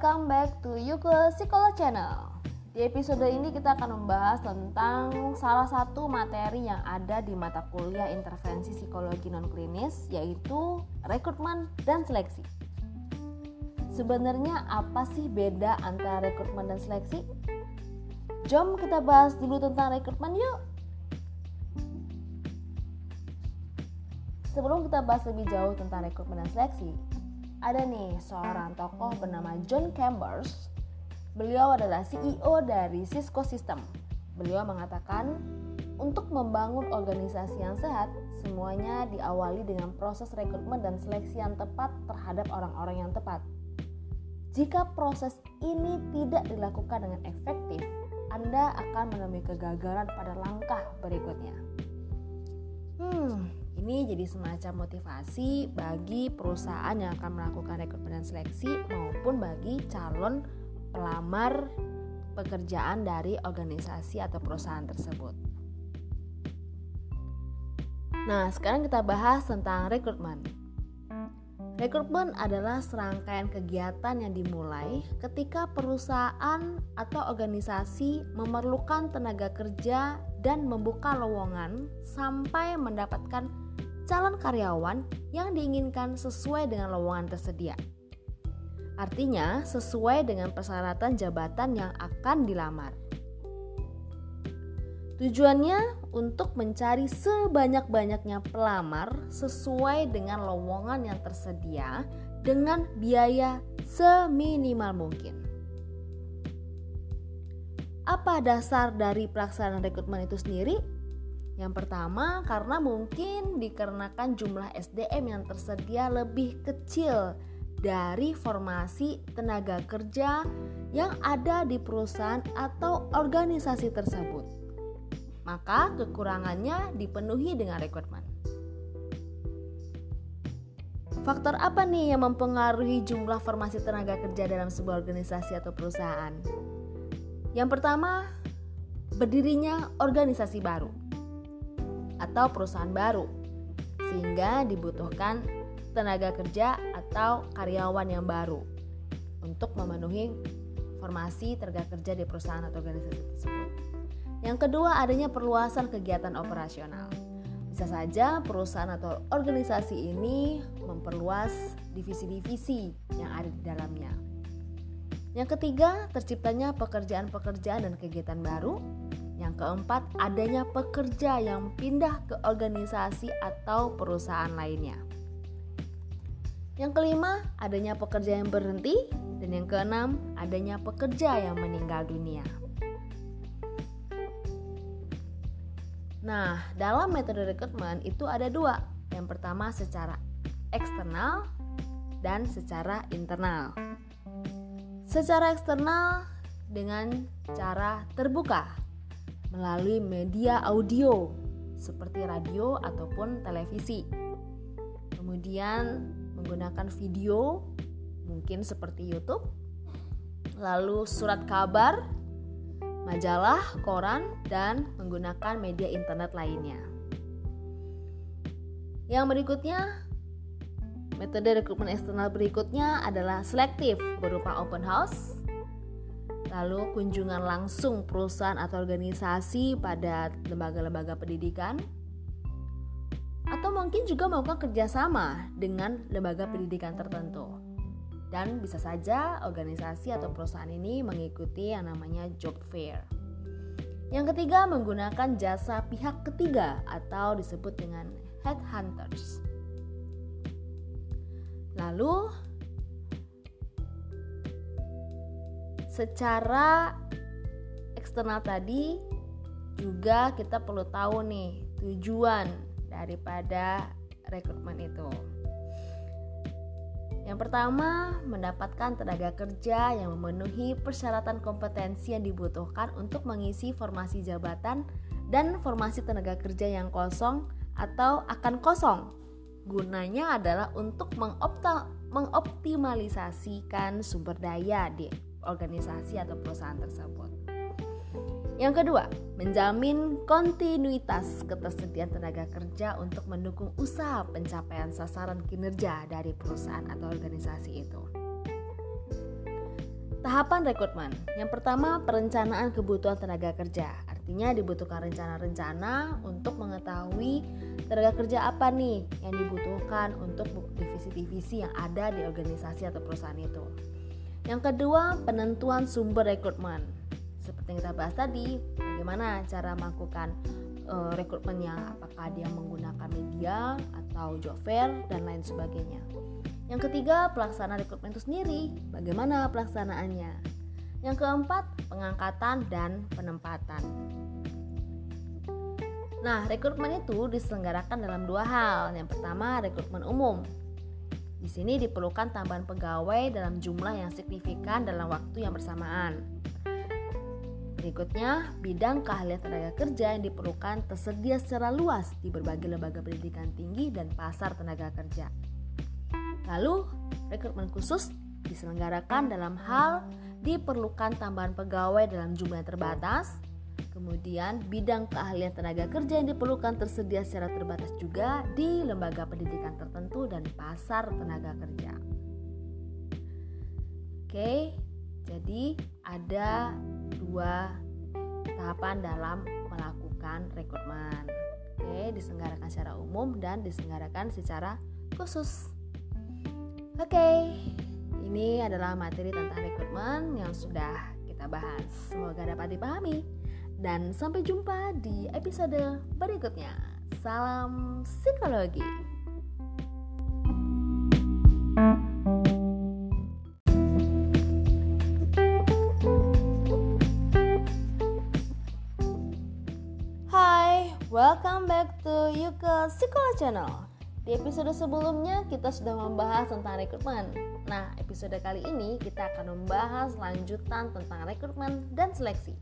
Welcome back to Yuke Psikolog Channel. Di episode ini kita akan membahas tentang salah satu materi yang ada di mata kuliah intervensi psikologi non klinis yaitu rekrutmen dan seleksi. Sebenarnya apa sih beda antara rekrutmen dan seleksi? Jom kita bahas dulu tentang rekrutmen yuk. Sebelum kita bahas lebih jauh tentang rekrutmen dan seleksi, ada nih seorang tokoh bernama John Chambers. Beliau adalah CEO dari Cisco System. Beliau mengatakan, untuk membangun organisasi yang sehat, semuanya diawali dengan proses rekrutmen dan seleksi yang tepat terhadap orang-orang yang tepat. Jika proses ini tidak dilakukan dengan efektif, Anda akan menemui kegagalan pada langkah berikutnya. Hmm, ini jadi semacam motivasi bagi perusahaan yang akan melakukan rekrutmen dan seleksi maupun bagi calon pelamar pekerjaan dari organisasi atau perusahaan tersebut. Nah, sekarang kita bahas tentang rekrutmen. Rekrutmen adalah serangkaian kegiatan yang dimulai ketika perusahaan atau organisasi memerlukan tenaga kerja dan membuka lowongan sampai mendapatkan calon karyawan yang diinginkan sesuai dengan lowongan tersedia. Artinya, sesuai dengan persyaratan jabatan yang akan dilamar. Tujuannya untuk mencari sebanyak-banyaknya pelamar sesuai dengan lowongan yang tersedia dengan biaya seminimal mungkin. Apa dasar dari pelaksanaan rekrutmen itu sendiri? Yang pertama, karena mungkin dikarenakan jumlah SDM yang tersedia lebih kecil dari formasi tenaga kerja yang ada di perusahaan atau organisasi tersebut. Maka kekurangannya dipenuhi dengan rekrutmen. Faktor apa nih yang mempengaruhi jumlah formasi tenaga kerja dalam sebuah organisasi atau perusahaan? Yang pertama, berdirinya organisasi baru atau perusahaan baru sehingga dibutuhkan tenaga kerja atau karyawan yang baru untuk memenuhi formasi tenaga kerja di perusahaan atau organisasi tersebut. Yang kedua, adanya perluasan kegiatan operasional. Bisa saja perusahaan atau organisasi ini memperluas divisi-divisi yang ada di dalamnya. Yang ketiga, terciptanya pekerjaan-pekerjaan dan kegiatan baru yang keempat, adanya pekerja yang pindah ke organisasi atau perusahaan lainnya. Yang kelima, adanya pekerja yang berhenti dan yang keenam, adanya pekerja yang meninggal dunia. Nah, dalam metode rekrutmen itu ada dua. Yang pertama secara eksternal dan secara internal. Secara eksternal dengan cara terbuka melalui media audio seperti radio ataupun televisi. Kemudian menggunakan video mungkin seperti YouTube, lalu surat kabar, majalah, koran, dan menggunakan media internet lainnya. Yang berikutnya, metode rekrutmen eksternal berikutnya adalah selektif berupa open house, lalu kunjungan langsung perusahaan atau organisasi pada lembaga-lembaga pendidikan, atau mungkin juga melakukan kerjasama dengan lembaga pendidikan tertentu. Dan bisa saja organisasi atau perusahaan ini mengikuti yang namanya job fair. Yang ketiga, menggunakan jasa pihak ketiga atau disebut dengan headhunters. Lalu, secara eksternal tadi juga kita perlu tahu nih tujuan daripada rekrutmen itu. Yang pertama, mendapatkan tenaga kerja yang memenuhi persyaratan kompetensi yang dibutuhkan untuk mengisi formasi jabatan dan formasi tenaga kerja yang kosong atau akan kosong. Gunanya adalah untuk mengoptimalisasikan sumber daya di organisasi atau perusahaan tersebut. Yang kedua, menjamin kontinuitas ketersediaan tenaga kerja untuk mendukung usaha pencapaian sasaran kinerja dari perusahaan atau organisasi itu. Tahapan rekrutmen. Yang pertama, perencanaan kebutuhan tenaga kerja. Artinya dibutuhkan rencana-rencana untuk mengetahui tenaga kerja apa nih yang dibutuhkan untuk divisi-divisi yang ada di organisasi atau perusahaan itu. Yang kedua, penentuan sumber rekrutmen. Seperti yang kita bahas tadi, bagaimana cara melakukan uh, rekrutmennya, apakah dia menggunakan media atau job fair dan lain sebagainya. Yang ketiga, pelaksanaan rekrutmen itu sendiri. Bagaimana pelaksanaannya? Yang keempat, pengangkatan dan penempatan. Nah, rekrutmen itu diselenggarakan dalam dua hal. Yang pertama, rekrutmen umum. Di sini diperlukan tambahan pegawai dalam jumlah yang signifikan dalam waktu yang bersamaan. Berikutnya, bidang keahlian tenaga kerja yang diperlukan tersedia secara luas di berbagai lembaga pendidikan tinggi dan pasar tenaga kerja. Lalu, rekrutmen khusus diselenggarakan dalam hal diperlukan tambahan pegawai dalam jumlah yang terbatas. Kemudian, bidang keahlian tenaga kerja yang diperlukan tersedia secara terbatas juga di lembaga pendidikan tertentu dan pasar tenaga kerja. Oke, jadi ada dua tahapan dalam melakukan rekrutmen. Oke, diselenggarakan secara umum dan diselenggarakan secara khusus. Oke, ini adalah materi tentang rekrutmen yang sudah kita bahas. Semoga dapat dipahami. Dan sampai jumpa di episode berikutnya. Salam psikologi. Welcome back to Yuka Psikologi Channel. Di episode sebelumnya kita sudah membahas tentang rekrutmen. Nah, episode kali ini kita akan membahas lanjutan tentang rekrutmen dan seleksi.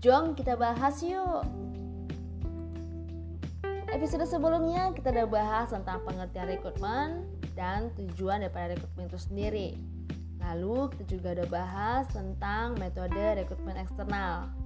Jom kita bahas yuk. Episode sebelumnya kita sudah bahas tentang pengertian rekrutmen dan tujuan daripada rekrutmen itu sendiri. Lalu kita juga udah bahas tentang metode rekrutmen eksternal.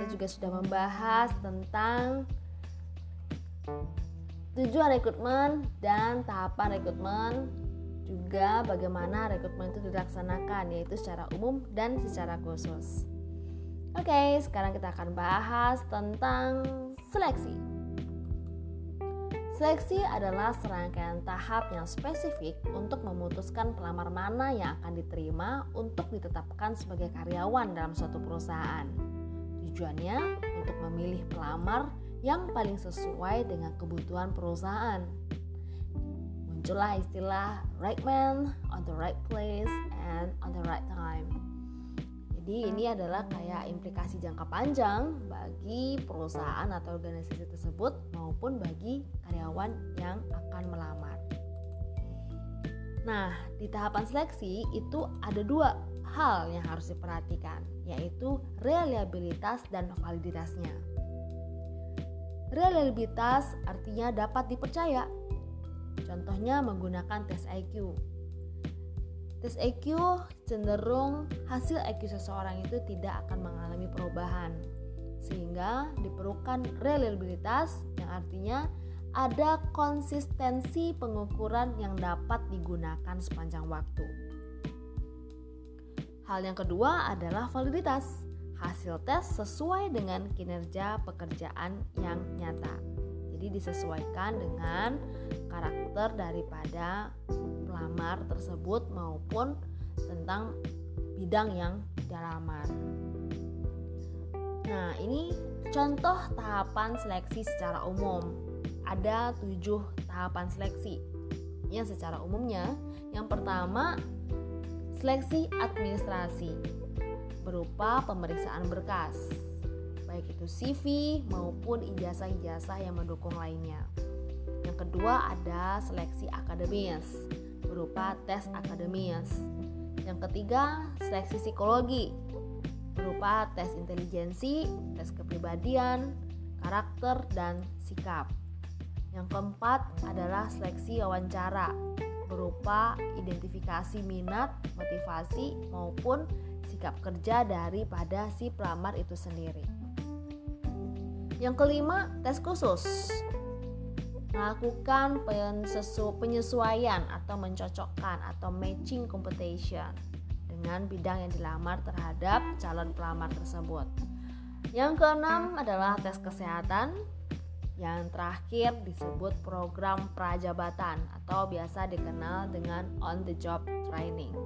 Kita juga sudah membahas tentang tujuan rekrutmen dan tahapan rekrutmen juga bagaimana rekrutmen itu dilaksanakan yaitu secara umum dan secara khusus. Oke, sekarang kita akan bahas tentang seleksi. Seleksi adalah serangkaian tahap yang spesifik untuk memutuskan pelamar mana yang akan diterima untuk ditetapkan sebagai karyawan dalam suatu perusahaan. Tujuannya untuk memilih pelamar yang paling sesuai dengan kebutuhan perusahaan. Muncullah istilah right man on the right place and on the right time. Jadi ini adalah kayak implikasi jangka panjang bagi perusahaan atau organisasi tersebut maupun bagi karyawan yang akan melamar. Nah, di tahapan seleksi itu ada dua hal yang harus diperhatikan, yaitu reliabilitas dan validitasnya. Reliabilitas artinya dapat dipercaya. Contohnya menggunakan tes IQ. Tes IQ cenderung hasil IQ seseorang itu tidak akan mengalami perubahan. Sehingga diperlukan reliabilitas yang artinya ada konsistensi pengukuran yang dapat digunakan sepanjang waktu. Hal yang kedua adalah validitas hasil tes sesuai dengan kinerja pekerjaan yang nyata. Jadi disesuaikan dengan karakter daripada pelamar tersebut maupun tentang bidang yang dilamar. Nah, ini contoh tahapan seleksi secara umum. Ada tujuh tahapan seleksi. Yang secara umumnya, yang pertama seleksi administrasi berupa pemeriksaan berkas, baik itu CV maupun ijazah-ijazah yang mendukung lainnya. Yang kedua ada seleksi akademis berupa tes akademis. Yang ketiga, seleksi psikologi berupa tes intelijensi, tes kepribadian, karakter, dan sikap. Yang keempat adalah seleksi wawancara berupa identifikasi minat, motivasi, maupun sikap kerja daripada si pelamar itu sendiri. Yang kelima, tes khusus. Melakukan penyesuaian atau mencocokkan atau matching competition. dengan bidang yang dilamar terhadap calon pelamar tersebut. Yang keenam adalah tes kesehatan. Yang terakhir disebut program prajabatan atau biasa dikenal dengan on the job training.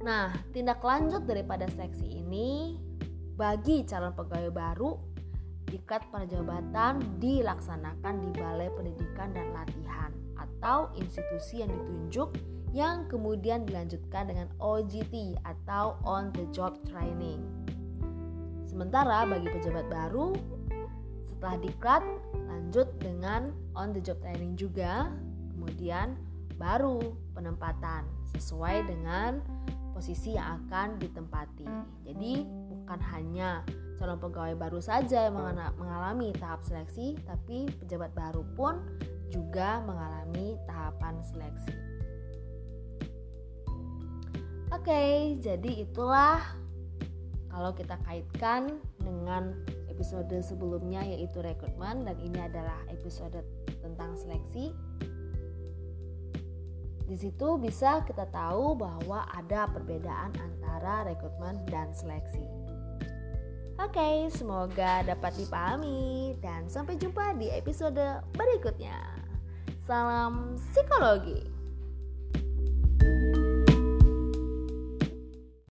Nah, tindak lanjut daripada seleksi ini bagi calon pegawai baru diklat prajabatan dilaksanakan di Balai Pendidikan dan Latihan atau institusi yang ditunjuk yang kemudian dilanjutkan dengan OJT atau on the job training. Sementara bagi pejabat baru setelah diklat lanjut dengan on the job training juga, kemudian baru penempatan sesuai dengan posisi yang akan ditempati. Jadi bukan hanya calon pegawai baru saja yang mengalami tahap seleksi, tapi pejabat baru pun juga mengalami tahapan seleksi. Oke, jadi itulah kalau kita kaitkan dengan episode sebelumnya yaitu rekrutmen dan ini adalah episode tentang seleksi. Di situ bisa kita tahu bahwa ada perbedaan antara rekrutmen dan seleksi. Oke, semoga dapat dipahami dan sampai jumpa di episode berikutnya. Salam psikologi.